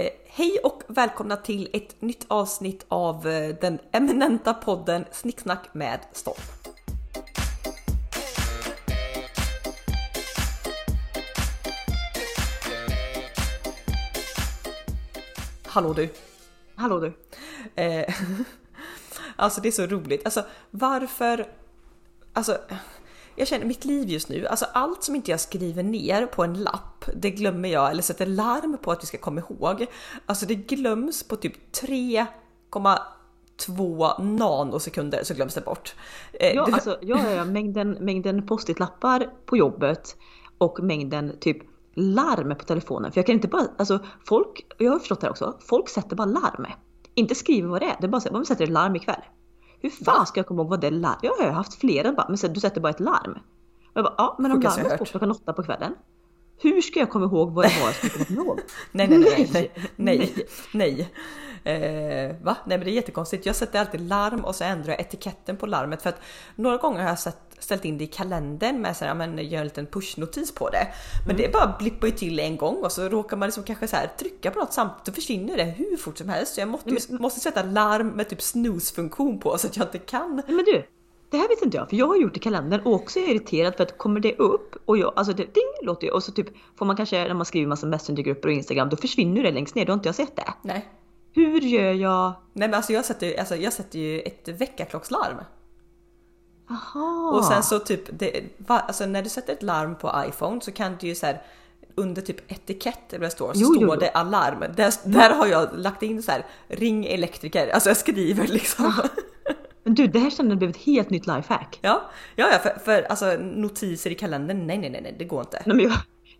Eh, hej och välkomna till ett nytt avsnitt av eh, den eminenta podden Snicksnack med Stopp. Hallå du! Hallå du! Eh, alltså det är så roligt. Alltså varför... Alltså jag känner mitt liv just nu, alltså allt som inte jag skriver ner på en lapp, det glömmer jag eller sätter larm på att vi ska komma ihåg. Alltså det glöms på typ 3,2 nanosekunder så glöms det bort. Eh, ja, alltså ja, ja, mängden, mängden post-it-lappar på jobbet och mängden typ larm på telefonen. För jag kan inte bara, alltså folk, jag har förstått det här också, folk sätter bara larm. Inte skriver vad det är, det är bara så man sätter ett larm ikväll. Hur fan ska jag komma ihåg vad det är larm? Jag har haft flera bara, men du sätter bara ett larm. Och jag bara, ja men om larmet går klockan åtta på kvällen. Hur ska jag komma ihåg vad det var jag skulle komma ihåg? nej, nej, nej, nej, nej, nej. Eh, va? Nej men det är jättekonstigt. Jag sätter alltid larm och så ändrar jag etiketten på larmet för att några gånger har jag sett, ställt in det i kalendern med så här, men gör en liten pushnotis på det. Men mm. det bara blippar ju till en gång och så råkar man liksom kanske så här trycka på något samtidigt då försvinner det hur fort som helst. Så jag måste, men, måste sätta larm med typ snooze-funktion på så att jag inte kan. Men du, det här vet inte jag, för jag har gjort i kalendern och också är irriterad för att kommer det upp och jag, alltså det ding låter ju och så typ får man kanske när man skriver massa messengergrupper och instagram då försvinner det längst ner, då har inte jag sett det. Nej. Hur gör jag? Nej men alltså jag sätter, alltså jag sätter ju ett väckarklockslarm. Aha. Och sen så typ, det, alltså när du sätter ett larm på iPhone så kan du ju så här, under typ etikett eller står, så jo, står jo, det alarm. Där, där har jag lagt in så här, ring elektriker, alltså jag skriver liksom. Men du, det här känner jag blev ett helt nytt lifehack. Ja, ja, ja för, för alltså notiser i kalendern, nej, nej, nej, nej det går inte. Nej, men jag,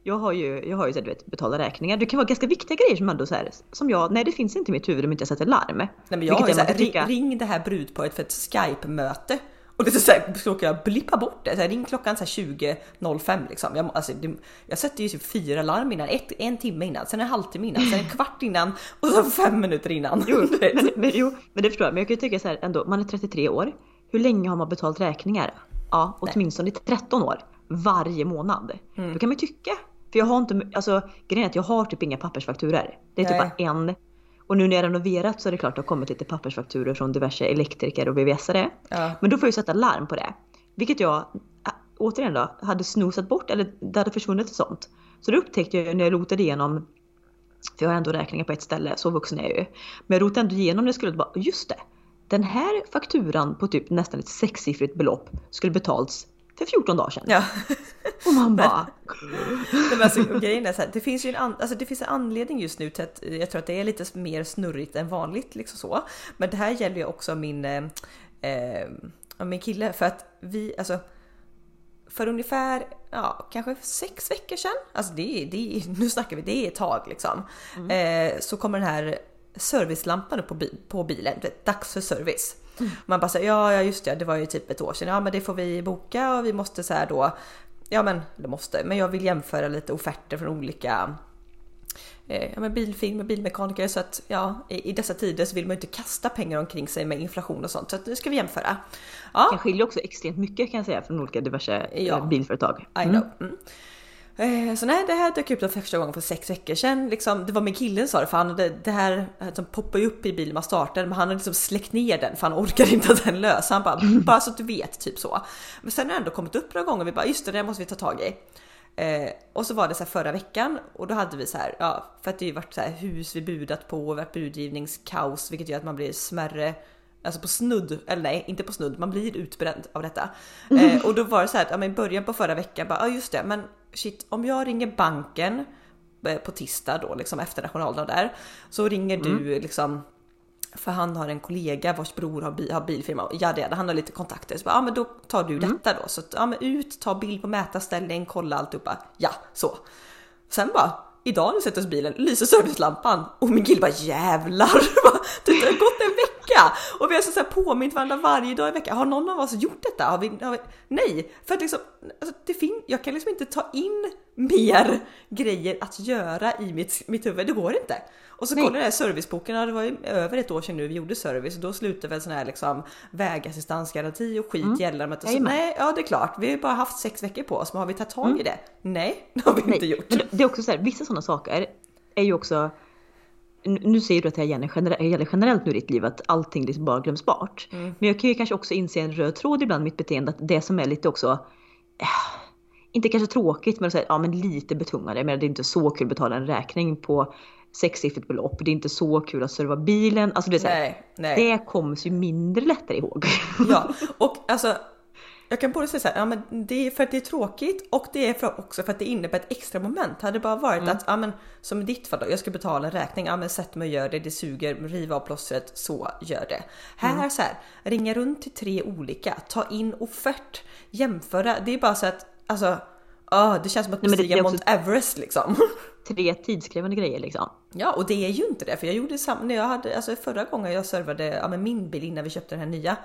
jag har ju, jag har ju så här, du vet, betala räkningar. Det kan vara ganska viktiga grejer som ändå så här, som jag, nej det finns inte i mitt huvud om inte jag sätter larm. Nej men jag har ju så här, ring, ring det här brudparet för ett Skype-möte. Och det är så, här, så jag blippa bort det. Så här, ring klockan 20.05 liksom. Jag, alltså, det, jag sätter ju typ fyra larm innan, ett, en timme innan, sen en halvtimme innan, sen en kvart innan och så fem minuter innan. Jo, men, men, jo, men det förstår jag. Men jag kan ju tycka så här ändå, man är 33 år. Hur länge har man betalt räkningar? Ja, åtminstone i 13 år. Varje månad. Mm. Då kan man ju tycka för jag har inte, alltså grejen är att jag har typ inga pappersfakturor. Det är typ bara en. Och nu när jag renoverat så är det klart att det har kommit lite pappersfakturor från diverse elektriker och VVS-are. Ja. Men då får jag sätta larm på det. Vilket jag, återigen då, hade snosat bort eller det hade försvunnit ett sånt. Så då upptäckte jag när jag rotade igenom, för jag har ändå räkningar på ett ställe, så vuxen är jag ju. Men jag rotade ändå igenom det skulle bara, just det. Den här fakturan på typ nästan ett sexsiffrigt belopp skulle betalts för 14 dagar sedan. Ja. Och man bara... men alltså, grejen är så här, det finns ju en, an, alltså, det finns en anledning just nu till att jag tror att det är lite mer snurrigt än vanligt. Liksom så. Men det här gäller ju också min, eh, eh min kille för att vi, alltså för ungefär, ja kanske sex veckor sedan, alltså det det nu snackar vi, det är ett tag liksom. Mm. Eh, så kommer den här servicelampan upp på, på bilen, dags för service. Man bara säger ja, ja just det, det var ju typ ett år sedan. Ja, men det får vi boka och vi måste så här då. Ja, men det måste, men jag vill jämföra lite offerter från olika eh, ja, men bilfilm och bilmekaniker så att ja, i, i dessa tider så vill man ju inte kasta pengar omkring sig med inflation och sånt så att nu ska vi jämföra. Ja. Det skiljer också extremt mycket kan jag säga från olika diverse eh, ja. bilföretag. Mm. I know. Mm. Eh, så nej, det här dök upp för första gången för sex veckor sedan. Liksom, det var min kille som sa det, för han hade, det här som poppar ju upp i bilen man startar, men han hade liksom släckt ner den för han orkar inte att den lös. Han bara, bara så att du vet, typ så. Men sen har det ändå kommit upp några gånger, vi bara just det, det måste vi ta tag i. Eh, och så var det så här förra veckan och då hade vi så här, ja, för att det ju varit så här hus vi budat på, varit budgivningskaos, vilket gör att man blir smärre Alltså på snudd, eller nej inte på snudd, man blir utbränd av detta. Eh, och då var det så här att ja, i början på förra veckan bara, ja just det, men shit om jag ringer banken eh, på tisdag då liksom efter nationaldagen där så ringer mm. du liksom för han har en kollega vars bror har, bil, har bilfirma ja det han har lite kontakter så bara, ja men då tar du mm. detta då så ja men ut, ta bild på mätarställning, kolla alltihopa. Ja så. Sen bara idag när vi sätter oss i bilen lyser servicelampan och min kille bara jävlar. det har gått en vecka vecka! Och vi har så här påmint varandra varje dag i veckan. Har någon av oss gjort detta? Har vi, har vi? Nej, för att liksom, alltså det fin jag kan liksom inte ta in mer grejer att göra i mitt, mitt huvud. Det går inte. Och så kollade jag serviceboken, ja, det var ju över ett år sedan nu vi gjorde service och då slutade väl sån här liksom vägassistansgaranti och skit mm. gällande. Så, nej, ja det är klart, vi har bara haft sex veckor på oss, men har vi tagit tag i mm. det? Nej, det har vi Nej. inte gjort. Men det är också så här, vissa sådana saker är ju också nu säger du att det gäller generellt, generellt nu i ditt liv, att allting liksom bara glöms bort. Mm. Men jag kan ju kanske också inse en röd tråd ibland i mitt beteende, att det som är lite också, eh, inte kanske tråkigt, men, så här, ja, men lite betungande. Men det är inte så kul att betala en räkning på sexsiffrigt belopp. Det är inte så kul att serva bilen. Alltså det, är så här, Nej, nej. det kommer ju mindre lättare ihåg. Ja, och alltså jag kan både säga så här, ja men det är för att det är tråkigt och det är för, också för att det innebär ett extra moment. Hade det bara varit Mm. att, ja men som i ditt fall då, jag ska betala en räkning, ja men sätt mig och gör det, det suger, riva av plåstret, så gör det. Här Mm. så här, ringa runt till tre olika, ta in offert, jämföra, det är bara så att, alltså, ah, det känns som att Nej, bestiga Mount Everest liksom. Tre tidskrävande grejer liksom. Ja, och det är ju inte det, för jag gjorde samma när jag hade, alltså förra gången jag servade ja, men min bil innan vi köpte den här nya.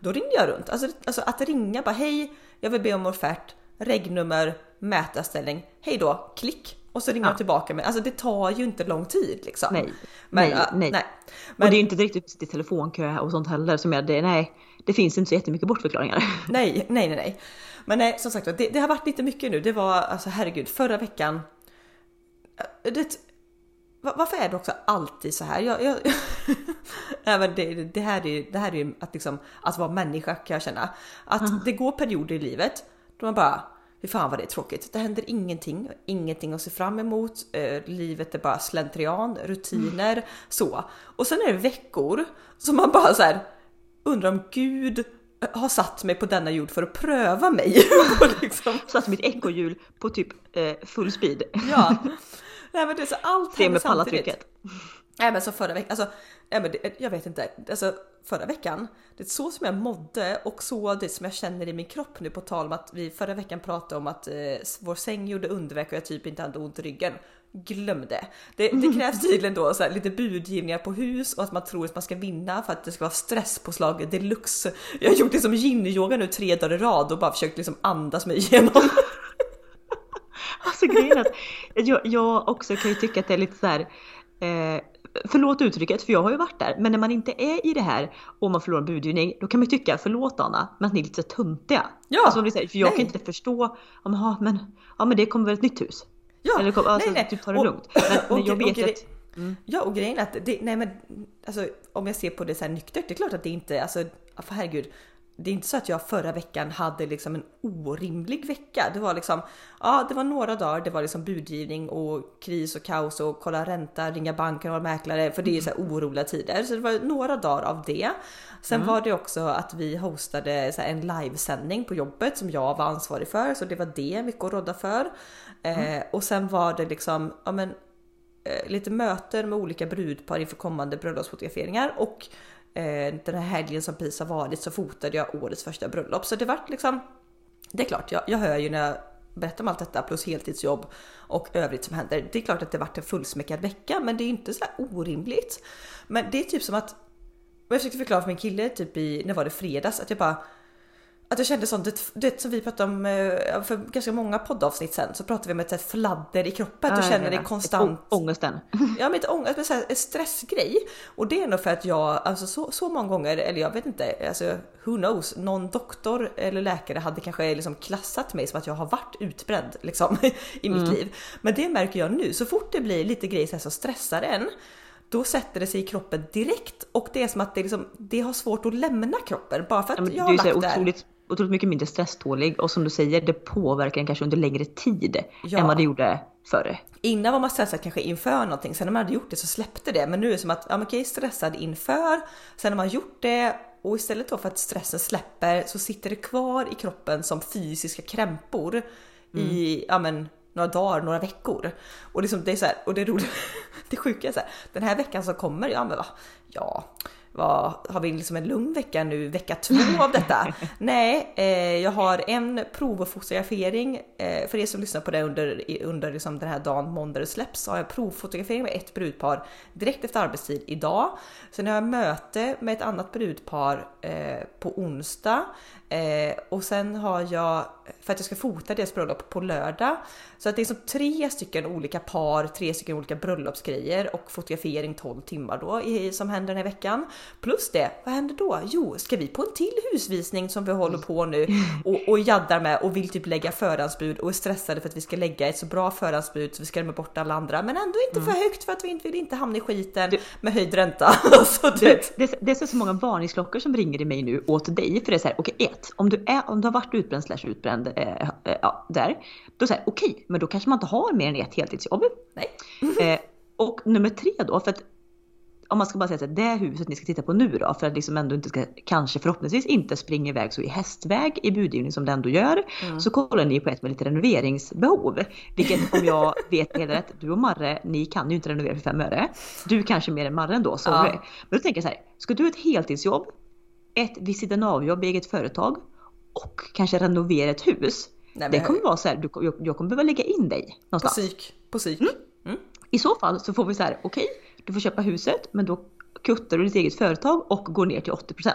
Då ringde jag runt, alltså, alltså att ringa bara hej, jag vill be om offert, regnummer, mätarställning, hej då, klick och så ringer Ja. de tillbaka med. Alltså det tar ju inte lång tid liksom. Nej, Men, nej, ja, nej. nej. och Men, det är ju inte direkt ut i telefonkö och sånt heller som är det. Nej, det finns inte så jättemycket bortförklaringar. nej, nej, nej, nej. Men nej, som sagt det, det har varit lite mycket nu. Det var alltså herregud, förra veckan. äh, Det, va- varför är det också alltid så här? Jag, jag, även det, det, här är, det här är ju att, liksom, att vara människa kan jag känna. Att det går perioder i livet då man bara Fy fan vad det är tråkigt. Det händer ingenting, ingenting att se fram emot. Eh, livet är bara slentrian, rutiner, så. Och sen är det veckor som man bara så här undrar om Gud har satt mig på denna jord för att pröva mig. Liksom, Satt mitt ekorrhjul på typ eh, full speed. ja. Nej men det är så allt händer samtidigt. Nej men så förra veckan, alltså, nej, men det, jag vet inte, alltså förra veckan, det är så som jag mådde och så det som jag känner i min kropp nu på tal om att vi förra veckan pratade om att eh, vår säng gjorde underverk och jag typ inte hade ont i ryggen. Glöm det. Det, krävs tydligen då så här, lite budgivningar på hus och att man tror att man ska vinna för att det ska vara stresspåslag deluxe. Jag har gjort det som yin-yoga nu tre dagar i rad och bara försökt liksom andas mig igenom. Alltså grejen är att jag, jag också kan ju tycka att det är lite så här. Eh, förlåt uttrycket för jag har ju varit där. Men när man inte är i det här och man förlorar en budgivning då kan man ju tycka förlåt Anna men att ni är lite så töntiga. Ja, Alltså, om för jag nej. kan inte förstå. Ja, men, ja, men det kommer väl ett nytt hus. Ja, Eller alltså, nej, nej. typ ta det Och- lugnt. Men, och- jag vet att Ja och grejen är att det, nej men alltså om jag ser på det så här nyktert, det är klart att det inte, alltså för herregud, det är inte så att jag förra veckan hade liksom en orimlig vecka. Det var liksom, ja det var några dagar, det var liksom budgivning och kris och kaos och kolla ränta, ringa banken och mäklare för det är så här oroliga tider. Så det var några dagar av det. Sen var det också att vi hostade så en livesändning på jobbet som jag var ansvarig för, så det var det mycket att rodda för. Eh, och sen var det liksom, ja men eh, lite möten med olika brudpar inför kommande bröllopsfotograferingar och eh, Eh, den här helgen som precis har varit så fotade jag årets första bröllop. Så det vart liksom, det är klart, jag, jag hör ju när jag berättar om allt detta plus heltidsjobb och övrigt som händer. Det är klart att det vart en fullsmäckad vecka, men det är inte så här orimligt. Men det är typ som att, jag försökte förklara för min kille typ i, när var det fredags, att jag bara att jag kände sånt, det, det som vi pratade om eh, för ganska många poddavsnitt sen så pratade vi om ett här fladder i kroppen. Du känner dig konstant Å- Ångesten. Ja men ett ångest, men så här, en stressgrej. Och det är nog för att jag, alltså så, så många gånger, eller jag vet inte, alltså who knows, någon doktor eller läkare hade kanske liksom klassat mig som att jag har varit utbränd liksom i mitt liv. Men det märker jag nu, så fort det blir lite grejer som stressar en, då sätter det sig i kroppen direkt och det är som att det, liksom, det har svårt att lämna kroppen bara för att Ja, du jag har lagt där. otroligt, otroligt mycket mindre stresstålig och som du säger, det påverkar en kanske under längre tid Ja. än vad det gjorde förr. Innan var man stressad kanske inför någonting, sen när man hade gjort det så släppte det. Men nu är det som att, ja men okej, stressad inför, sen har man gjort det och istället då för att stressen släpper så sitter det kvar i kroppen som fysiska krämpor i, ja men några dagar, några veckor. Och liksom det är så här, och det är roligt, det sjuka är så här, den här veckan som kommer, ja men va, ja, vad, har vi liksom en lugn vecka nu, vecka två av detta? Nej, eh, jag har en prov och fotografering. Eh, för er som lyssnar på det under, under liksom den här dagen måndag det släpps så har jag provfotografering med ett brudpar direkt efter arbetstid idag. Sen har jag möte med ett annat brudpar eh, på onsdag. Eh, och sen har jag, för att jag ska fota deras bröllop på lördag. Så att det är som tre stycken olika par, tre stycken olika bröllopsgrejer och fotografering 12 timmar då i, som händer den här veckan. Plus det, vad händer då? Jo, ska vi på en till husvisning som vi håller på nu och, och jaddar med och vill typ lägga förhandsbud och är stressade för att vi ska lägga ett så bra förhandsbud så vi skrämmer bort alla andra men ändå inte för högt för att vi inte vill inte hamna i skiten med höjd ränta. så, du vet. Det, det är så många varningsklockor som ringer i mig nu åt dig för det är så här, okej ett, om du, är, om du har varit utbränd slash utbränd eh, eh, ja, där, då säger okej, men då kanske man inte har mer än ett heltidsjobb. Nej. Eh, och nummer tre då, för att om man ska bara säga så här, det huset ni ska titta på nu då, för att liksom ändå inte ska, kanske förhoppningsvis inte springa iväg så i hästväg i budgivning som det ändå gör, så kollar ni på ett med lite renoveringsbehov. Vilket om jag vet helt rätt, du och Marre, ni kan ju inte renovera för fem öre. Du kanske mer än Marre ändå, sorry. Ja. Men då tänker jag så här, ska du ha ett heltidsjobb, ett vid sidan av jobb i eget företag och kanske renovera ett hus. Nej, det kommer vara så här, du, jag, jag kommer behöva lägga in dig På någonstans. psyk. På psyk. I så fall så får vi så här, okej, du får köpa huset men då kuttar du ditt eget företag och går ner till 80%.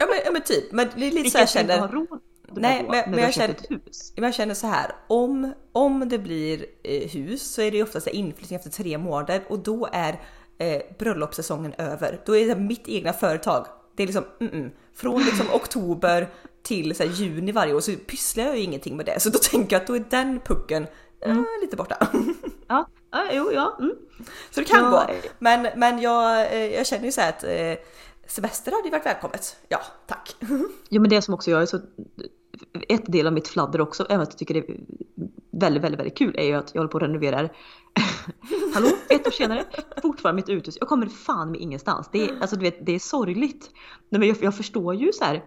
Ja men, ja men typ, men det är lite så jag du inte har känner. råd Nej, men- men jag känner- ett hus. Men jag känner så här, om, om det blir eh, hus så är det oftast inflyttning efter tre månader och då är eh, bröllopssäsongen över. Då är det mitt egna företag. Det är liksom mm, mm. från liksom oktober till så här, juni varje år så pysslar jag ju ingenting med det. Så då tänker jag att då är den pucken eh, lite borta. Ja, ja, jo, ja. Mm. Så det kan Ja, gå. Men, men jag, eh, jag känner ju så här att eh, semester hade ju varit välkommet. Ja, tack. Jo men det som också jag är så ett del av mitt fladder också, även att jag tycker det är väldigt, väldigt, väldigt kul är ju att jag håller på och renoverar. Hallå, ett år senare, fortfarande mitt uthus. Jag kommer fan med ingenstans. Det är, alltså, du vet, det är sorgligt. Nej, men jag, jag förstår ju så här,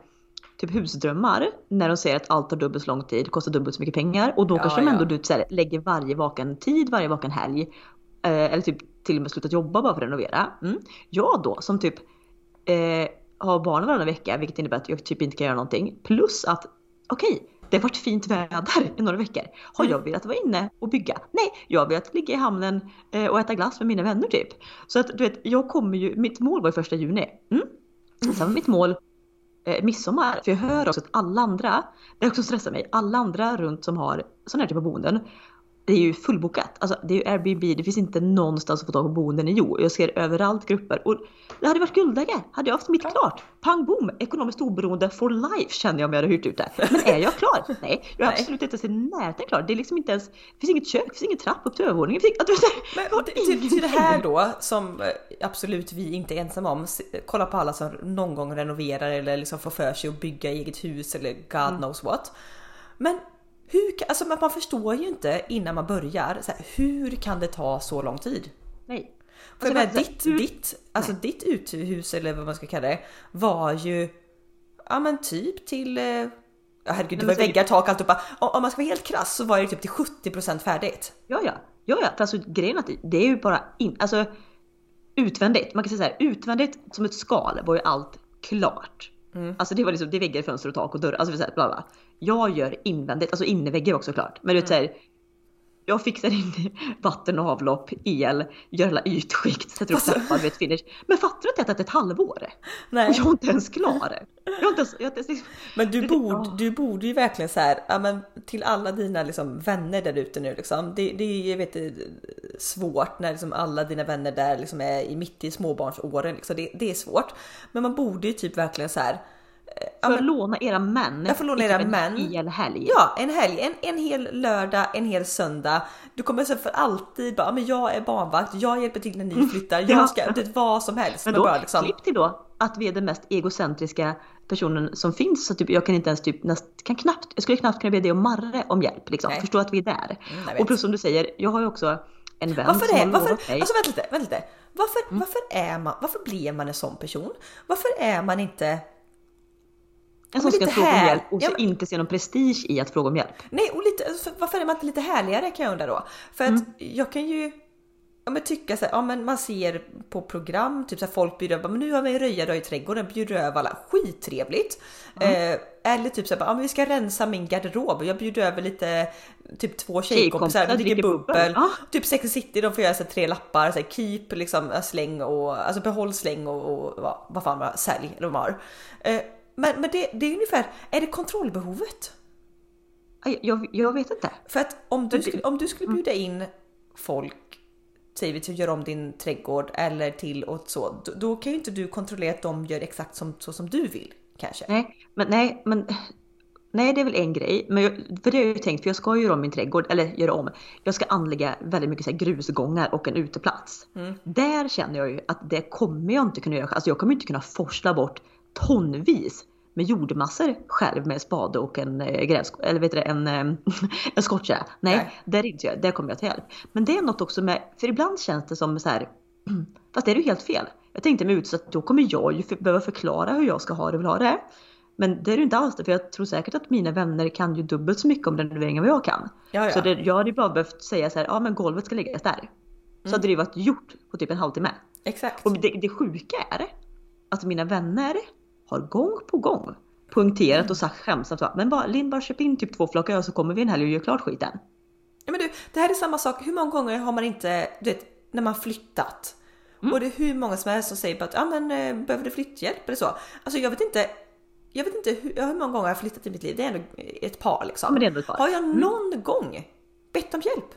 typ husdrömmar när de säger att allt tar dubbelt så lång tid, kostar dubbelt så mycket pengar och då Ja, kanske de ändå ja. du, så här, lägger varje vaken tid, varje vaken helg. Eh, eller typ till och med slutat jobba bara för att renovera. Mm. Jag då som typ eh, har barn varannan vecka, vilket innebär att jag typ inte kan göra någonting. Plus att, okej, det har varit fint väder i några veckor. Har jag velat vara inne och bygga? Nej, jag har velat ligga i hamnen eh, och äta glass med mina vänner typ. Så att du vet, jag kommer ju, mitt mål var ju första juni. Mm. Sen var mitt mål eh, midsommar. För jag hör också att alla andra, det också stressar mig, alla andra runt som har sådana här typ av boenden det är ju fullbokat. Alltså det är ju Airbnb, det finns inte någonstans att få tag på boenden i Jo. Jag ser överallt grupper. Och det hade varit guldläge. Hade jag haft mitt klart. Pang bom! Ekonomiskt oberoende for life känner jag om jag hade hyrt ut det. Men är jag klar? Nej, jag är Nej. absolut inte ens i närheten klar. Det är liksom inte ens, det finns inget kök, det finns ingen trapp upp till övervåningen. Finns- att Men till, till det här då som eh, absolut vi inte är ensamma om. Kolla på alla som någon gång renoverar eller liksom får för sig att bygga eget hus eller God knows what. Men hur alltså man förstår ju inte innan man börjar. Så här, hur kan det ta så lång tid? Nej. För Alltså, vänta, ditt, hur- ditt, alltså ditt uthus eller vad man ska kalla det var ju ja men typ till eh, Ja herregud, det men var väggar, tak, alltihopa. Om man ska vara helt krass så var det typ till 70% färdigt. Ja, ja. Ja, ja. Alltså grejen är att det är ju bara in, alltså utvändigt. Man kan säga så här, utvändigt som ett skal var ju allt klart. Alltså det var liksom, det är väggar, fönster och tak och dörrar. Alltså så här, bla bla. Jag gör invändigt, alltså inneväggar också klart. Men du vet så här, jag fixar in vatten och avlopp, el, gör alla ytskikt, sätter upp trappar, vet finish. Men fattar du att det tagit ett halvår? Nej. Och jag är inte ens klar. Jag inte ens, jag inte ens, Men du borde, du borde ju verkligen så här, ja men till alla dina liksom vänner där ute nu liksom. Det, det är vet, är svårt när liksom alla dina vänner där liksom är i mitt i småbarnsåren. Liksom. Det, det är svårt. Men man borde ju typ verkligen så här. Får jag låna era män? Jag får låna i era typ en män. hel helg? ja, en helg, en, en hel lördag, en hel söndag. Du kommer så för alltid bara, men jag är barnvakt, jag hjälper till när ni flyttar, Mm. Ja. jag ska, det vad som helst. Men då, bara liksom, klipp till då att vi är den mest egocentriska personen som finns. Så typ, jag kan inte ens typ, näst, kan knappt, jag skulle knappt kunna be dig och Marre om hjälp. Liksom. Nej. Förstå att vi är där. Mm, och plus som du säger, jag har ju också en vän Varför som är, varför, alltså vänta lite, vänta lite. Varför, Mm. varför är man, varför blir man en sån person? Varför är man inte en som men ska fråga om hjälp och Ja, men- inte se någon prestige i att fråga om hjälp. Nej, och lite, alltså, varför är man inte lite härligare kan jag undra då? För att Mm. jag kan ju ja, men tycka så här, ja men man ser på program, typ så här, folk bjuder över, men nu har vi en röja i trädgården, bjuder över alla, skittrevligt. Mm. Eh, eller typ så här, ja men vi ska rensa min garderob, jag bjuder över lite, typ två Tjejkompisar tjejkompisar, de dricker dricker bubbel. Ja. Typ Sex City, de får göra så här, tre lappar, så här, keep, liksom, släng och, alltså behåll, släng och, och vad, vad fan var sälj de har. Eh, men men det, det är ungefär, är det kontrollbehovet? Jag, jag vet inte. För att om du skulle, om du skulle bjuda in folk säger vi till att göra om din trädgård eller till och så, då, då kan ju inte du kontrollera att de gör exakt som, så som du vill kanske. Nej, men nej, men Nej, det är väl en grej. Men jag, för det har jag ju tänkt, för jag ska göra om min trädgård, eller göra om. Jag ska anlägga väldigt mycket så här grusgångar och en uteplats. Mm. Där känner jag ju att det kommer jag inte kunna göra. Alltså jag kommer inte kunna forsla bort tonvis med jordmassor själv med spade och en eh, gräs, eller vet du, en, eh, en skottkärra. Nej, Nej. där inte jag. Där kommer jag till hjälp. Men det är något också med, för ibland känns det som så här, fast det är ju helt fel. Jag tänkte mig ut så att då kommer jag ju för, behöva förklara hur jag ska ha det och vill ha det. Men det är det ju inte alls det, för jag tror säkert att mina vänner kan ju dubbelt så mycket om renovering än vad jag kan. Ja, ja. Så det, jag hade ju bara behövt säga så här, ja men golvet ska läggas där. Så hade det varit gjort på typ en halvtimme. Exakt. Och det, det sjuka är att mina vänner har gång på gång poängterat och sagt skämtsamt så, men bara Linn bara köp in typ två flak öl så kommer vi en helg och gör klart skiten. Ja, men du, det här är samma sak. Hur många gånger har man inte, du vet, när man flyttat Mm. och det är hur många som helst som säger att ah, men, eh, behöver du flytthjälp eller så. Alltså jag vet inte. Jag vet inte hur, hur många gånger jag har flyttat i mitt liv. Det är ändå ett par liksom. Ja, ett par. Mm. Har jag någon gång bett om hjälp?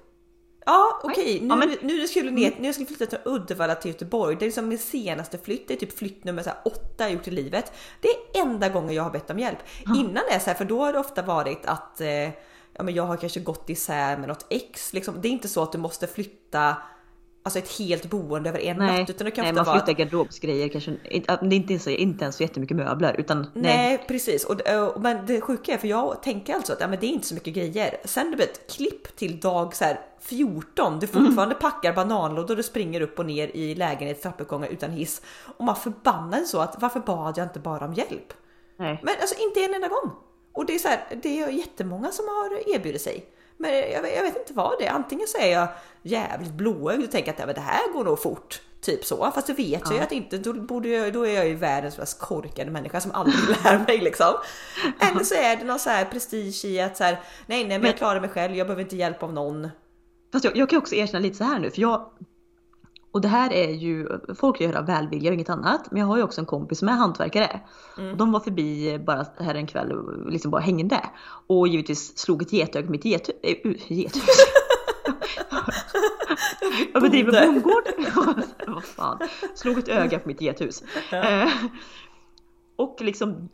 Ja okej, nu, Ja, men- nu, nu skulle ner, nu jag skulle flytta till Uddevalla till Göteborg. Det är liksom min senaste flytt, det är typ flytt nummer så här åtta jag gjort i livet. Det är enda gången jag har bett om hjälp. Innan det, så här, för då har det ofta varit att eh, ja, men jag har kanske gått isär med något ex. Liksom. Det är inte så att du måste flytta alltså ett helt boende över en Nej, natt. Utan det kan nej ofta man vara flyttar garderobsgrejer kanske, inte- det inte, ens- inte ens så jättemycket möbler utan Nej, nej. precis. Och, och, men det sjuka är för jag tänker alltså att ja, men det är inte så mycket grejer. Sen du vet klipp till dag så här 14. Du fortfarande packar bananlådor och du springer upp och ner i lägenhet trappuppgångar utan hiss. Och man förbannar så att varför bad jag inte bara om hjälp? nej. Men alltså inte en enda gång. Och det är så här, det är jättemånga som har erbjudit sig. Men jag, vet- jag vet inte vad det är. Antingen så är jag jävligt blåögd och tänker att ja, men det här går nog fort. Typ så. Fast det vet jag ju att inte. Då, borde jag, då är jag ju världens mest korkade människa som aldrig lär mig liksom. Eller så är det någon så här prestige i att så här, nej nej men jag klarar mig själv. Jag behöver inte hjälp av någon. Fast jag, jag kan också erkänna lite så här nu för jag och det här är ju, folk gör av välvilja och inget annat. Men jag har ju också en kompis som är hantverkare. Och de var förbi bara här en kväll och liksom bara hängde. Och givetvis slog ett getöga på mitt get, äh, gethus. jag bedriver bondgård. Vad fan. Slog ett öga på mitt gethus. Eh, och liksom,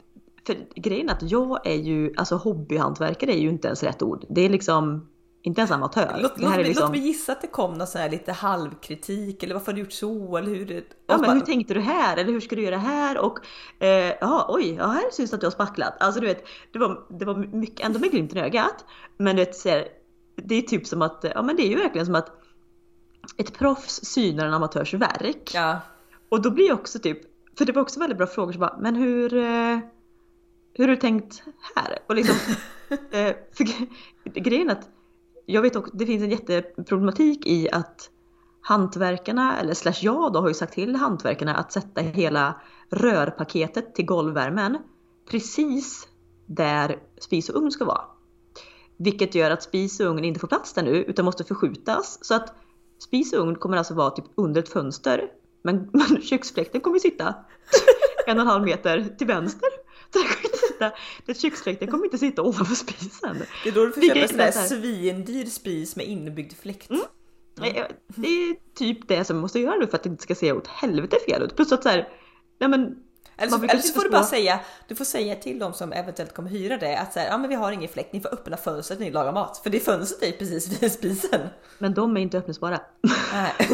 för grejen är att jag är ju, alltså hobbyhantverkare är ju inte ens rätt ord. Det är liksom inte ens amatör. Låt, det låt, liksom, låt mig gissa att det kom någon sån här lite halvkritik eller varför har du gjort så eller hur det... Ja men hur tänkte du här? Eller hur ska du göra här? Och eh, ja, oj, ja, här syns det att du har spacklat. Alltså du vet, det var, det var mycket, ändå med glimten i ögat. Men du vet, så här, det är typ som att, ja men det är ju verkligen som att ett proffs synar en amatörs verk. Ja. Och då blir jag också typ, för det var också väldigt bra frågor så bara, men hur, eh, hur har du tänkt här? Och liksom, eh, för gre- grejen är att jag vet också, det finns en jätteproblematik i att hantverkarna, eller slash jag då har ju sagt till hantverkarna att sätta hela rörpaketet till golvvärmen precis där spis och ugn ska vara. Vilket gör att spis och ugn inte får plats där nu utan måste förskjutas. Så att spis och ugn kommer alltså vara typ under ett fönster. Men, men köksfläkten kommer sitta en och en halv meter till vänster. Så det sitta, det köksfläkten kommer inte sitta ovanför spisen. Det är då du får köpa en sån där svindyr spis med inbyggd fläkt. Nej, Det är typ det som man måste göra nu för att det inte ska se åt helvete fel ut. Plus att så här, nej men Eller så, eller så får du bara säga, du får säga till dem som eventuellt kommer hyra det att så här, ja men vi har ingen fläkt, ni får öppna fönstret när ni lagar mat. För det fönstret är ju precis vid spisen. Men de är inte öppningsbara. Nej.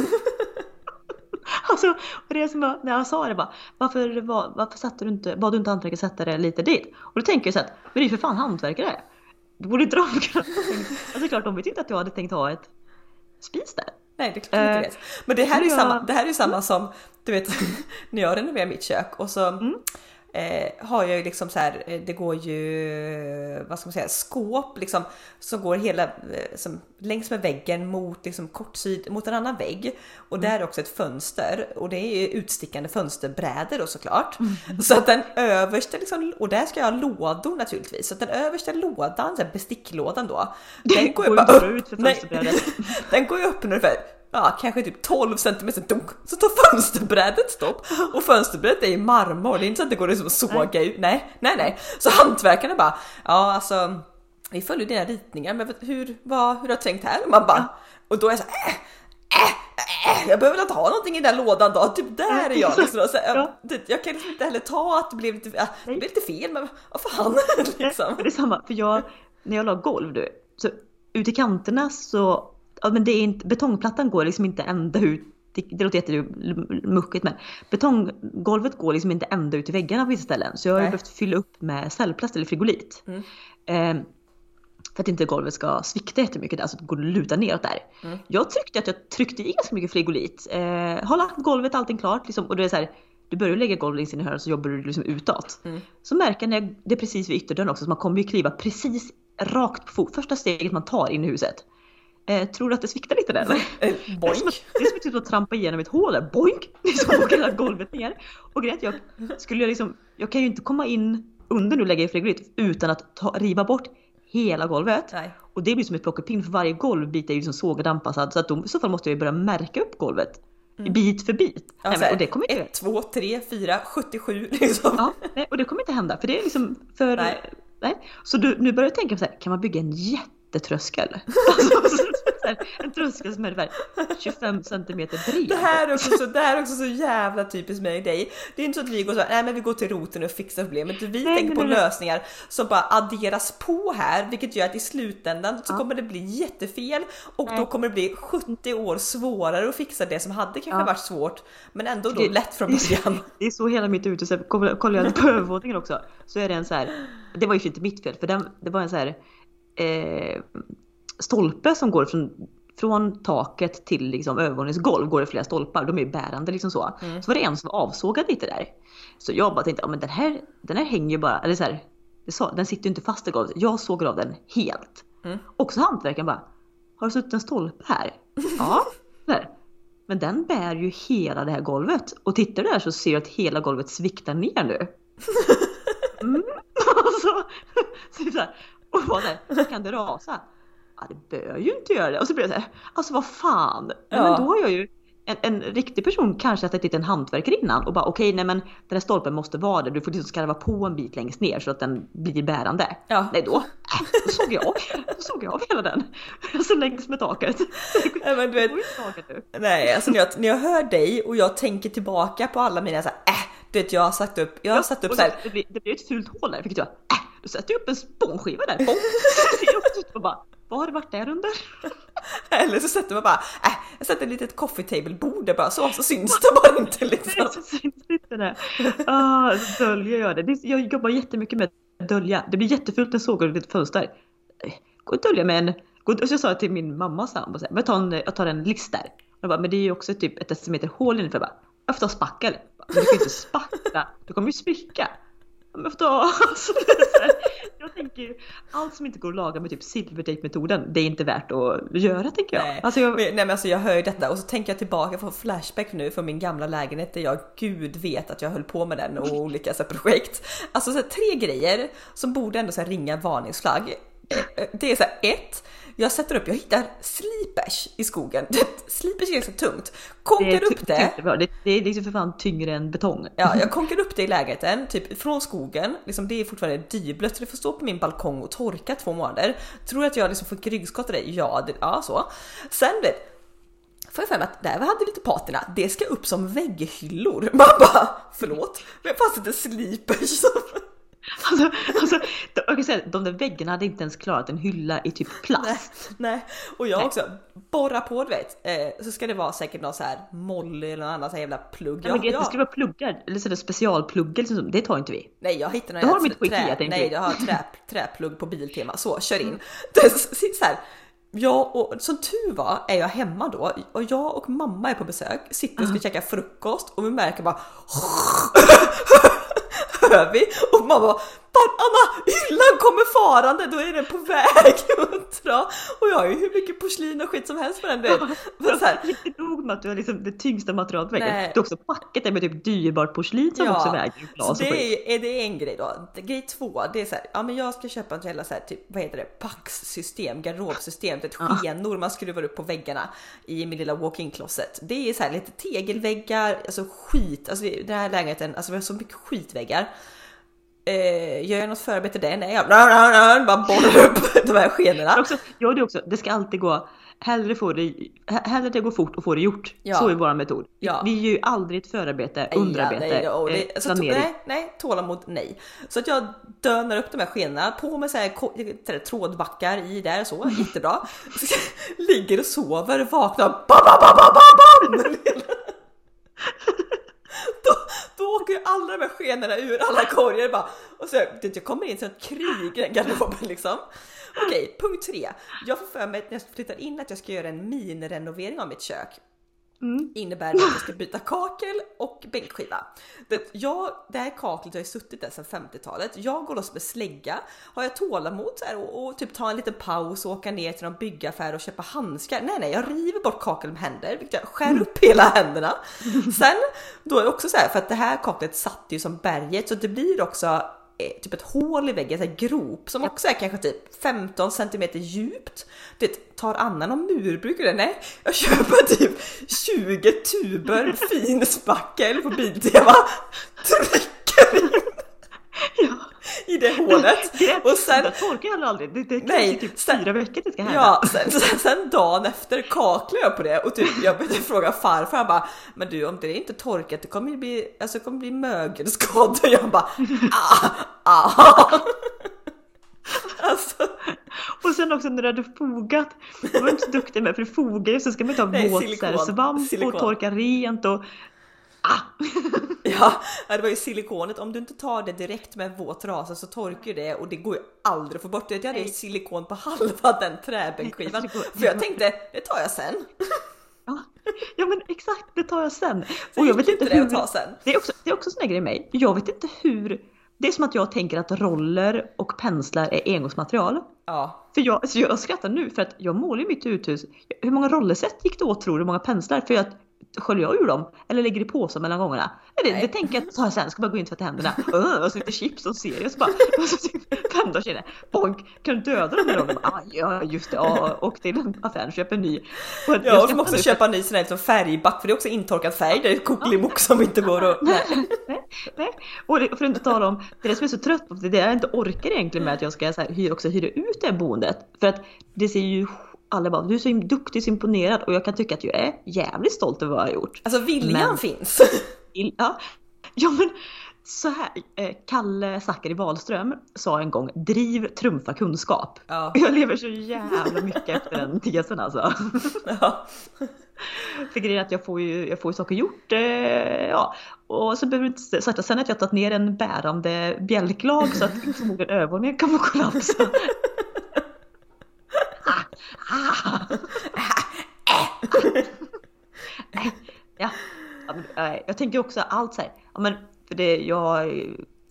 Alltså, och det som jag- när jag sa det bara, varför, var, varför satte du inte, bad du inte hantverkare sätta det lite dit? Och då tänker jag så att, men det är ju för fan hantverkare. Då borde inte de kunna Alltså klart, de vet inte att jag hade tänkt ha ett spis där. Nej, det är klart jag inte Eh, vet. Men det här är ju samma, det här är samma som, du vet, när jag renoverar mitt kök och så Mm. Eh, har jag ju liksom så här, eh, det går ju, vad ska man säga, skåp liksom som går hela, eh, som, längs med väggen mot liksom kortsyd, mot en annan vägg. Och Mm. där är också ett fönster och det är utstickande fönsterbrädor då såklart. Mm. Så att den översta liksom, och där ska jag ha lådor naturligtvis. Så att den översta lådan, så besticklådan då, den går ju bara upp. Nej, den går ju upp ungefär ja, kanske typ 12 cm dunk, så tar fönsterbrädet stopp och fönsterbrädet är i marmor. Det är inte så att det går liksom att såga ut. Nej, nej, nej. Så hantverkarna bara ja, alltså vi följer dina ritningar, men hur, vad, hur har du tänkt här? Och man bara och då är jag så här, äh, äh, jag behöver inte ha någonting i den lådan då, typ där är jag liksom. Så, Ja. jag, jag kan liksom inte heller ta att det blev lite, äh, det blev lite fel, men vad fan liksom. Det är samma, för jag, när jag la golv du, så ut i kanterna så, ja men det är inte, betongplattan går liksom inte ända ut, det, det låter jättemuckigt men betonggolvet går liksom inte ända ut i väggarna på vissa ställen. Så jag har ju behövt fylla upp med cellplast eller frigolit. Mm. Eh, för att inte golvet ska svikta jättemycket där så att det går att luta neråt där. Mm. Jag tyckte att jag tryckte i ganska mycket frigolit. Eh, har lagt golvet, allting klart liksom, och det är så här, du börjar lägga golvet längst in i hörnet så jobbar du liksom utåt. Mm. Så märker jag när jag, det är precis vid ytterdörren också så man kommer ju kliva precis rakt på fot. Första steget man tar in i huset. Eh, tror du att det sviktar lite där eller? Eh, Boink! det är som att typ att trampa igenom ett hål där. Boink! Liksom åker hela golvet ner. Och grejen jag skulle jag liksom, jag kan ju inte komma in under nu lägga i frigolit utan att ta, riva bort hela golvet. Nej. Och det blir som ett plockepinn för varje golvbit är ju liksom anpassad. Så att då, i så fall måste jag ju börja märka upp golvet. Bit för bit. Mm. Ja, Nej, men, och det kommer inte 1, 2, 3, 4, 77 liksom. Ja, nej, och det kommer inte hända för det är liksom för... Nej. Nej. Så du, nu börjar jag tänka på så här, kan man bygga en jättetröskel? Alltså, så här, en tröskel som är ungefär 25 centimeter bred. Det här, är också så, det här är också så jävla typiskt mig och dig. Det är inte så att vi går så här, nej men vi går till roten och fixar problemet. Vi Nej, tänker på nej, lösningar som bara adderas på här, vilket gör att i slutändan så kommer det bli jättefel och då Nej. kommer det bli 70 år svårare att fixa det som hade kanske Ja. varit svårt, men ändå då Det- lätt från början. Det är så hela mitt ute, så kollar kollar jag på övervåningen också. Så är det en så här, det var ju inte mitt fel för den, det var en så här eh, stolpe som går från, från taket till liksom övervåningens golv går det flera stolpar, de är ju bärande liksom så. Mm. Så var det en som var avsågad lite där. Så jag bara tänkte, ja men den här, den här hänger ju bara, eller så här, det sa, den sitter ju inte fast i golvet. Jag sågar av den helt. Mm. Och så hantverkaren bara, har du suttit en stolpe här? ja. Där. Men den bär ju hela det här golvet. Och tittar du där så ser du att hela golvet sviktar ner nu. Mm. Så, så, så här, och bara där, kan det rasa? Ja det bör ju inte göra det. Och så blir jag så här, alltså vad fan. Ja. Men då har jag ju en, en riktig person kanske har sett en hantverkare innan och bara okej nej men den här stolpen måste vara där. Du får liksom skarva på en bit längst ner så att den blir bärande. Ja. Nej då, äh, då såg jag av, då såg jag av hela den. Alltså längs med taket. Nej, men du vet, Det. Nej, alltså när jag, när jag hör dig och jag tänker tillbaka på alla mina så här, äh, du vet jag har satt upp, jag har satt upp Och så här, det, blir, det blir ett fult hål där, vilket jag, då sätter jag upp en spånskiva där. Ut och bara, vad har det varit där under? eller så sätter man bara, äh, jag sätter ett litet coffee table bord där bara så, så syns det bara inte liksom. Så syns inte det. Ah, så döljer jag det. Jag jobbar jättemycket med att dölja. Det blir jättefult när sågar ut ett fönster. Eh, Gå och dölja med en... Gå, och så jag sa till min mamma sambo, så här, men jag, tar en, jag tar en list där. Jag bara, men det är ju också typ ett decimeter hål innanför. Jag bara, jag får ta spackel. Men du kan ju inte spackla, du kommer ju spricka. Men ta... Alltså, jag tänker ju, allt som inte går att laga med typ silvertejpmetoden, det är inte värt att göra tänker jag. Nej. Alltså, jag Men, nej men alltså jag hör ju detta och så tänker jag tillbaka på flashback nu från min gamla lägenhet där jag gud vet att jag höll på med den och olika så här, projekt. Alltså så här, tre grejer som borde ändå så här, ringa varningsflagg. Eh, Det är så här, ett, jag sätter upp, jag hittar slipers i skogen. Slipers är ganska tungt. Konkar upp det. det. Det, är liksom för fan tyngre än betong. Ja, jag konkar upp det i lägenheten, typ från skogen. Liksom, det är fortfarande dyblött så det får stå på min balkong och torka två månader. Tror att jag liksom får ryggskott av det? Ja, det, ja så. Sen vet Får jag för mig att där vi hade lite patina, det ska upp som vägghyllor. Man bara, förlåt, men fanns inte slipers? Alltså, alltså, jag kan säga, de där väggarna hade inte ens klarat en hylla i typ plast. Nej, nej. Och jag Nej. också, borra på du vet, eh, så ska det vara säkert någon så här molly eller någon annan så här jävla plugg. Ja, men grejen, Det skulle vara pluggar, eller sådär specialpluggar, liksom, det tar inte vi. Nej jag hittade någon Det har Ikea, trä, tänkte Nej jag har trä, träplugg på Biltema, så kör in. Det är så, så här, jag och som tur var är jag hemma då och jag och mamma är på besök, sitter och ska käka frukost och vi märker bara hör vi? Och mamma bara "Fan, Anna hyllan kommer farande, då är den på väg att dra och jag har ju hur mycket porslin och skit som helst på den. Vet. Men så här, Inte nog med att du har liksom det tyngsta materialet på väggen, du har också packet där med typ dyrbart porslin som också väger så glas och det är, är det en grej då. Grej två, det är så här, ja men jag ska köpa en jävla så här, typ, vad heter det, paxsystem, garderobsystem, ett skenor man skruvar upp på väggarna i min lilla walk-in closet. Det är så här lite tegelväggar, alltså skit, alltså den här lägenheten, alltså vi har så mycket skitväggar. Eh, gör jag något förarbete där? Nej, jag bara borrar upp de här skenorna. Också, ja, det, också, det ska alltid gå hellre, få det, he- hellre det går fort och få det gjort. Ja. Så är vår metod. Ja. Vi gör ju aldrig ett förarbete, Nej, underarbete, nej, och det, eh, planering. nej, nej, tålamod nej. Så att jag dönar upp de här skenorna, på med så här, så här trådbackar i där så, jättebra. Ligger och sover, vaknar, bam, bam, bam, bam, bam, bam! Då, då åker ju alla de här skenorna ur alla korgar bara. Och så det, jag kommer in som ett krig i den garderoben liksom. Okej, punkt tre. Jag får för mig när jag flyttar in att jag ska göra en minirenovering av mitt kök. Mm. Innebär det att jag ska byta kakel och bänkskiva. Det, jag, det här kaklet har ju suttit där sedan 50-talet. Jag går loss med slägga. Har jag tålamod så här och, och typ ta en liten paus och åka ner till någon byggaffär och köpa handskar? Nej, nej, jag river bort kakel med händer, vilket jag skär upp hela händerna. Sen då är det också så här för att det här kaklet satt ju som berget så det blir också typ ett hål i väggen, en grop som också är kanske typ 15 centimeter djupt. Det tar Anna någon murbruk eller Nej, jag köper typ 20 tuber finspackel på Biltema, trycker in. I det hålet och sen det torkar jag aldrig. Det, det Nej, typ sen- fyra veckor det ska hända. Ja, sen, sen, sen dagen efter kaklar jag på det och typ jag började fråga farfar, han bara Men du om det inte torkat det kommer bli, alltså det kommer bli mögelskador. Jag bara ah, ah. Alltså, Och sen också när du hade fogat. Du var inte så duktig med för du fogar ju så ska man ta Nej, våt silikon. så här svamp Silikon. och torka rent och ah! ja, det var ju silikonet. Om du inte tar det direkt med våt trasa så torkar det och det går ju aldrig att få bort det. Jag hade Nej. silikon på halva den träbänkskivan för jag tänkte det tar jag sen. Ja. ja men exakt, det tar jag sen. Så och jag vet inte det hur. att ta sen. Det är också, det är också en sån här grej med mig. Jag vet inte hur. Det är som att jag tänker att roller och penslar är engångsmaterial. Ja, För jag, alltså jag skrattar nu för att jag målar ju mitt uthus. Hur många rollerset gick det åt tror du? Hur många penslar? För jag sköljer jag ur dem? Eller lägger i påsar mellan gångerna? Det, det tänker jag ta sen, ska bara gå in och tvätta händerna. Uh, och så lite chips och serie och så bara, och så typ fem dagar senare, bonk, kan du döda de där rollerna? Ah, ja just det, ja, och till affären köpa en ny. Och ja och de för köpa en ny sån här liksom färgback för det är också intorkad färg. Det är kuckelimuck som inte går att... Nej. Nej. Och för att inte tala om, det är det som är så trött på, det är det jag inte orkar egentligen med att jag ska så här, hyra, också hyra ut det här boendet. För att det ser ju, alla bara du är så duktig, så imponerad och jag kan tycka att jag är jävligt stolt över vad jag har gjort. Alltså viljan Men- finns. Ja, ja men så här, eh, Kalle Zackari Wahlström sa en gång driv trumfa kunskap. Ja. Jag lever så jävla mycket efter den tesen alltså. ja. För grejen är att jag får ju, jag får ju saker gjort. Eh, ja. Och så behöver inte sagt sen att jag tagit ner en bärande bjälklag så att förmodligen övervåningen kommer att kollapsa. ah, ah. ja. ja men, eh, jag tänker också allt så här. Ja, men, för det, jag,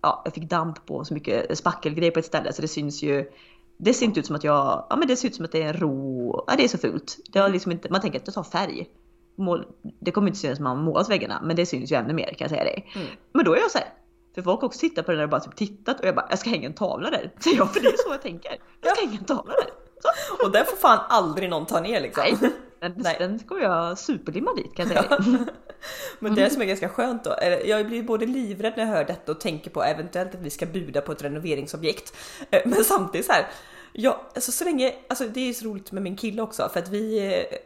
ja, jag fick damp på så mycket spackelgrejer på ett ställe så det syns ju det ser inte ut som att jag, ja men det ser ut som att det är en ro, ja det är så fult. Det har liksom inte, man tänker att det tar färg. Mål, det kommer inte synas när man målat väggarna men det syns ju ännu mer kan jag säga dig. Mm. Men då är jag så här, för folk har också tittat på det där och bara typ tittat och jag bara, jag ska hänga en tavla där. Så jag, för det är så jag tänker. Jag ska hänga en tavla där. Så. Och den får fan aldrig någon ta ner liksom. Nej, den, Nej. den kommer jag superlimma dit kan jag säga. Men det som är ganska skönt då, jag blir både livrädd när jag hör detta och tänker på eventuellt att vi ska buda på ett renoveringsobjekt. Eh, Men samtidigt så här, ja, alltså så länge, alltså det är så roligt med min kille också för att vi, eh,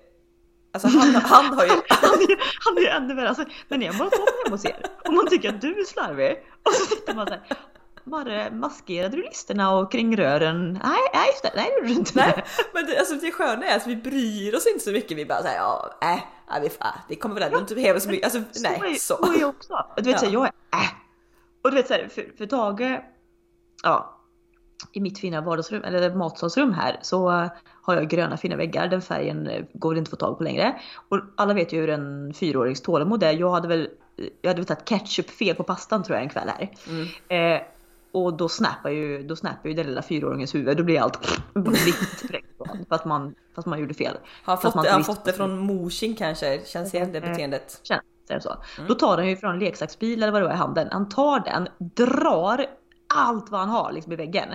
alltså han, han har ju, Han är, ju ännu värre. Alltså, när ni har målat om hemma hos er och man tycker att du är slarvig och så tittar man så här. Var maskerade du listerna och kring rören? Nej, nej nej det gjorde du inte. nej, men det, alltså det sköna är att vi bryr oss inte så mycket. Vi bara säger ja, äh, ja, vi, äh, det kommer väl ändå inte behöva så mycket. Alltså nej, är, så. så är jag också. Du vet Ja. så jag är äh. Och du vet så här, för, för Tage, ja, i mitt fina vardagsrum, eller matsalsrum här, så eh, har jag gröna fina väggar. Den färgen eh, går det inte att få tag på längre. Och alla vet ju hur en fyraårings tålamod är. Jag hade väl, jag hade väl tagit ketchup fel på pastan tror jag en kväll här. Mm. Eh, och då snappar ju, då snappar ju den lilla fyraåringens huvud. Då blir allt vitt då, Fast man, fast man gjorde fel. Har fått, man visste- fått det från morsin kanske? Känns igen det Mm. beteendet? Känns det så. Då tar han ju från en leksaksbil eller vad det var i handen. Han tar den, drar allt vad han har liksom i väggen.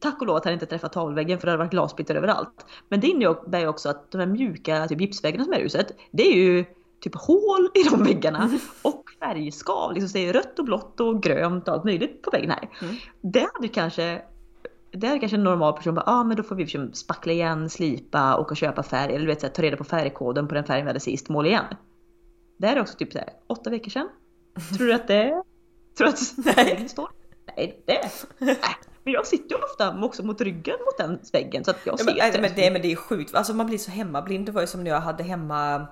Tack och lov att han inte träffat tavelväggen för det hade varit glasbitar överallt. Men det innebär ju också att de här mjuka typ gipsväggarna som är i huset, det är ju typ hål i de väggarna och färgskav. Liksom, så det är rött och blått och grönt och allt möjligt på väggen här. Mm. Det hade kanske där kanske en normal person bara, ja ah, men då får vi liksom spackla igen, slipa, och köpa färg, eller du vet så här, ta reda på färgkoden på den färgen vi hade sist, måla igen. Det här är också typ så här, åtta veckor sedan. Tror du att det Tror du att Nej. står? Nej, det Nej. Men jag sitter ju ofta också mot ryggen mot den väggen så att jag Ja, ser men, inte men, det, men det är sjukt, alltså man blir så hemmablind. Det var ju som när jag hade hemma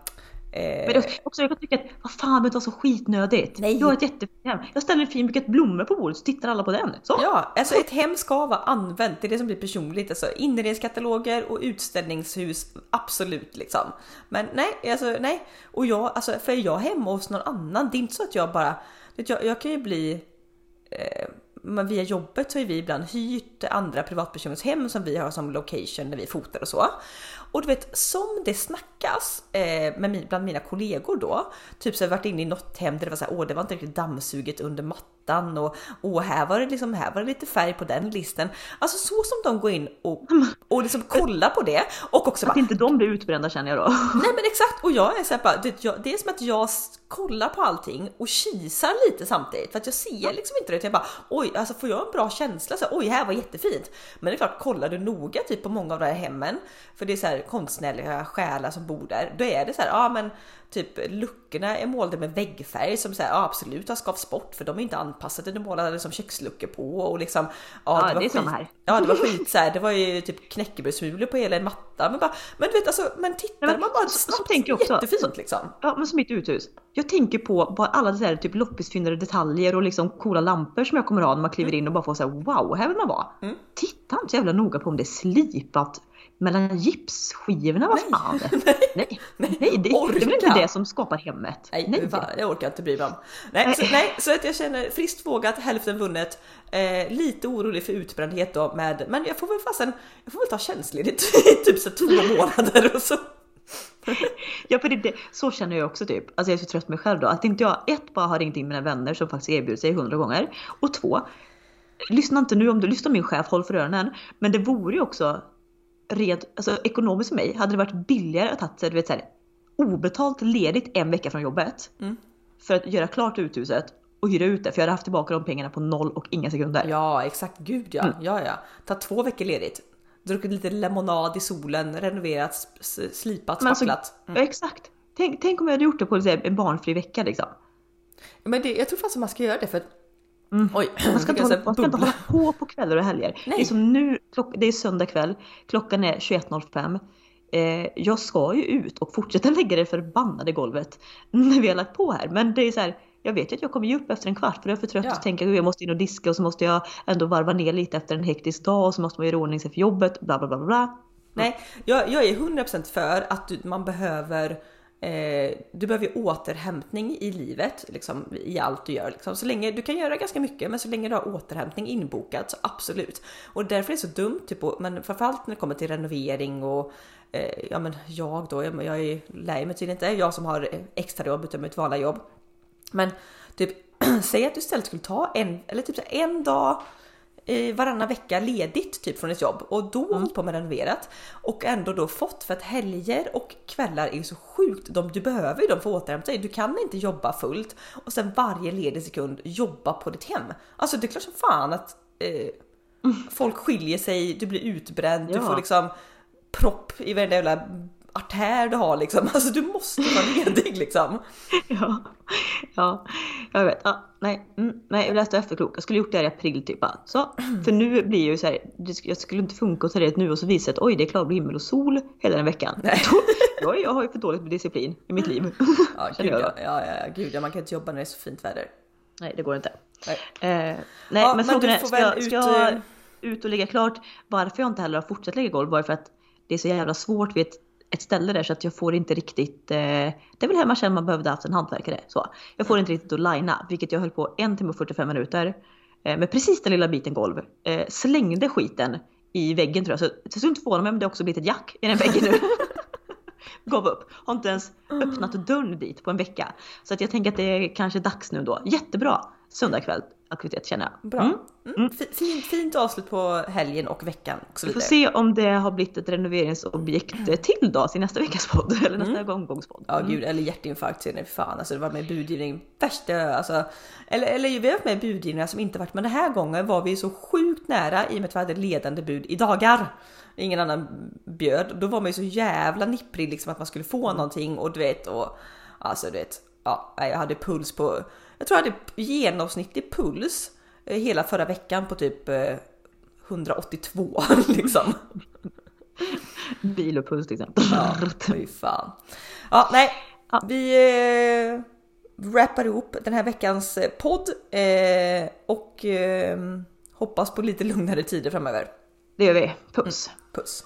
Men det, också, jag kan tycka att vad fan det var så skitnödigt. Nej. Jag har ett jättefint hem. Jag ställer en fin bukett blommor på bordet så tittar alla på den. Så. Ja, alltså ett hem ska vara använt. Det är det som blir personligt. Alltså inredningskataloger och utställningshus, absolut liksom. Men nej, alltså nej. Och jag, alltså för jag hemma hos någon annan, det är inte så att jag bara, vet jag, jag kan ju bli eh, men via jobbet så har vi ibland hyrt andra privatpersoners hem som vi har som location när vi fotar och så. Och du vet, som det snackas eh, med min, bland mina kollegor då, typ så har jag varit inne i något hem där det var så här, åh det var inte riktigt dammsuget under mattan och åh här var det liksom, här var det lite färg på den listen. Alltså så som de går in och, och liksom kollar på det och också Att bara, inte de blir utbrända känner jag då. Nej men exakt och jag är så här bara, det, jag, det är som att jag kollar på allting och kisar lite samtidigt för att jag ser liksom inte det. Jag bara oj, alltså får jag en bra känsla så här, oj, här var jättefint. Men det är klart, kollar du noga typ på många av de här hemmen, för det är så här konstnärliga själar som bor där, då är det så här, ja men typ luckorna är målade med väggfärg som så här, ja, absolut har skavts bort för de är inte anpassade, de målade som köksluckor på och liksom. Ja, var det är skit- här. Ja, det var skit så här, det var ju typ knäckebrödssmulor på hela en matta. Men, bara, men du vet alltså, men tittar men man bara så- så snabbt, tänker också. jättefint liksom. Ja men som mitt uthus. Jag tänker på bara alla så här, typ loppisfyndade detaljer och liksom coola lampor som jag kommer ha när man kliver in och bara får säga wow, här vill man vara. Mm. Titta inte så jävla noga på om det är slipat mellan gipsskivorna, vad fan. Nej, nej, det, det är väl inte det som skapar hemmet. Nej, va, jag orkar inte bry mig om. Nej, Nej. så, nej, så att jag känner friskt vågat, hälften vunnet. Eh, lite orolig för utbrändhet då med, men jag får väl fasen, jag får väl ta tjänstledigt i typ så två månader och så. Ja, för det, det, så känner jag också typ. Alltså jag är så trött på mig själv då. Att inte jag, ett, bara har ringt in mina vänner som faktiskt erbjudit sig hundra gånger. Och två, lyssna inte nu om du lyssnar min chef, håll för öronen. Men det vore ju också rent, alltså ekonomiskt för mig, hade det varit billigare att ta sig, du vet så här, obetalt ledigt en vecka från jobbet. Mm. För att göra klart uthuset och hyra ut det. För jag hade haft tillbaka de pengarna på noll och inga sekunder. Ja, exakt. Gud ja. Ja, ja. Ta två veckor ledigt. Druckit lite lemonad i solen, renoverat, slipat, Men alltså, spacklat. ja, exakt. Tänk, tänk om jag hade gjort det på en barnfri vecka liksom. Men det, jag tror faktiskt man ska göra det för att... Mm. Oj, Man ska, inte hålla, man ska inte hålla på på kvällar och helger. Nej. Det är som nu, klock, det är söndag kväll, klockan är 21.05. Eh, jag ska ju ut och fortsätta lägga det förbannade golvet när vi har lagt på här. Men det är så här, jag vet ju att jag kommer ge upp efter en kvart för jag är för trött Ja. att tänka att jag måste in och diska och så måste jag ändå varva ner lite efter en hektisk dag och så måste man göra ordning sig för jobbet. Bla bla bla bla. Nej, jag, jag är 100% för att du, man behöver eh, du behöver ju återhämtning i livet, liksom, i allt du gör. Liksom. Så länge, du kan göra ganska mycket, men så länge du har återhämtning inbokat så absolut. Och därför är det så dumt, typ, och- men framförallt när det kommer till renovering och eh, ja, men jag då, jag, jag är, lär mig tydligen inte, jag som har extrajobb utöver mitt vanliga jobb. Men typ, säg att du istället skulle ta en, eller typ en dag varannan vecka ledigt typ från ett jobb och då Mm. hållit på med renoverat och ändå då fått för att helger och kvällar är ju så sjukt. De, du behöver ju dem för att återhämta dig. Du kan inte jobba fullt och sen varje ledig sekund jobba på ditt hem. Alltså det är klart som fan att eh, folk skiljer sig, du blir utbränd, du Mm. Ja. får liksom propp i varenda jävla artär du har liksom. Alltså du måste vara ledig liksom. Ja, ja, jag vet. Ja, nej, mm, nej, jag läste efterklok. Jag skulle gjort det här i april typ. bara. Så, för nu blir ju så här, det jag skulle inte funka att ta det nu och så visa att oj det är klarblå himmel och sol hela den veckan. Nej. Jag, jag har ju för dåligt med disciplin i mitt liv. Ja, gud, ja, ja, ja, gud ja, man kan inte jobba när det är så fint väder. Nej det går inte. Nej. Eh, nej Ja, men frågan är, ska, jag, ut, ska jag eh, ut och lägga klart varför jag inte heller har fortsatt lägga golv? Bara för att det är så jävla svårt vid ett, ett ställe där så att jag får inte riktigt, eh, det är väl här man känner man behövde haft en hantverkare. Så. Jag får inte riktigt att linea, vilket jag höll på en timme och 45 minuter eh, med precis den lilla biten golv. Eh, slängde skiten i väggen tror jag, så jag skulle inte förvåna mig om det också blivit ett jack i den väggen nu. Gav upp. Har inte ens öppnat dörren dit på en vecka. Så att jag tänker att det är kanske dags nu då. Jättebra! söndagkväll aktivitet känner jag. Bra. Mm. Mm. Fint, fint avslut på helgen och veckan och så vidare. Vi får se om det har blivit ett renoveringsobjekt till då till nästa veckas podd eller nästa mm. omgångspodd. Ja gud, eller hjärtinfarkt senare, fan alltså det var med budgivning, värsta alltså. Eller, eller vi har varit med budgivningar som inte varit, men den här gången var vi så sjukt nära i och med att vi hade ledande bud i dagar. Ingen annan bjöd. Då var man ju så jävla nipprig liksom att man skulle få mm. någonting och du vet och alltså du vet. Ja, jag hade puls på jag tror jag hade genomsnittlig puls eh, hela förra veckan på typ 182 eh, liksom. Bil och puls till exempel. Ja, fy fan. Ja, nej, vi eh, wrappar ihop den här veckans eh, podd eh, och eh, hoppas på lite lugnare tider framöver. Det gör vi. Puss! Mm, puss!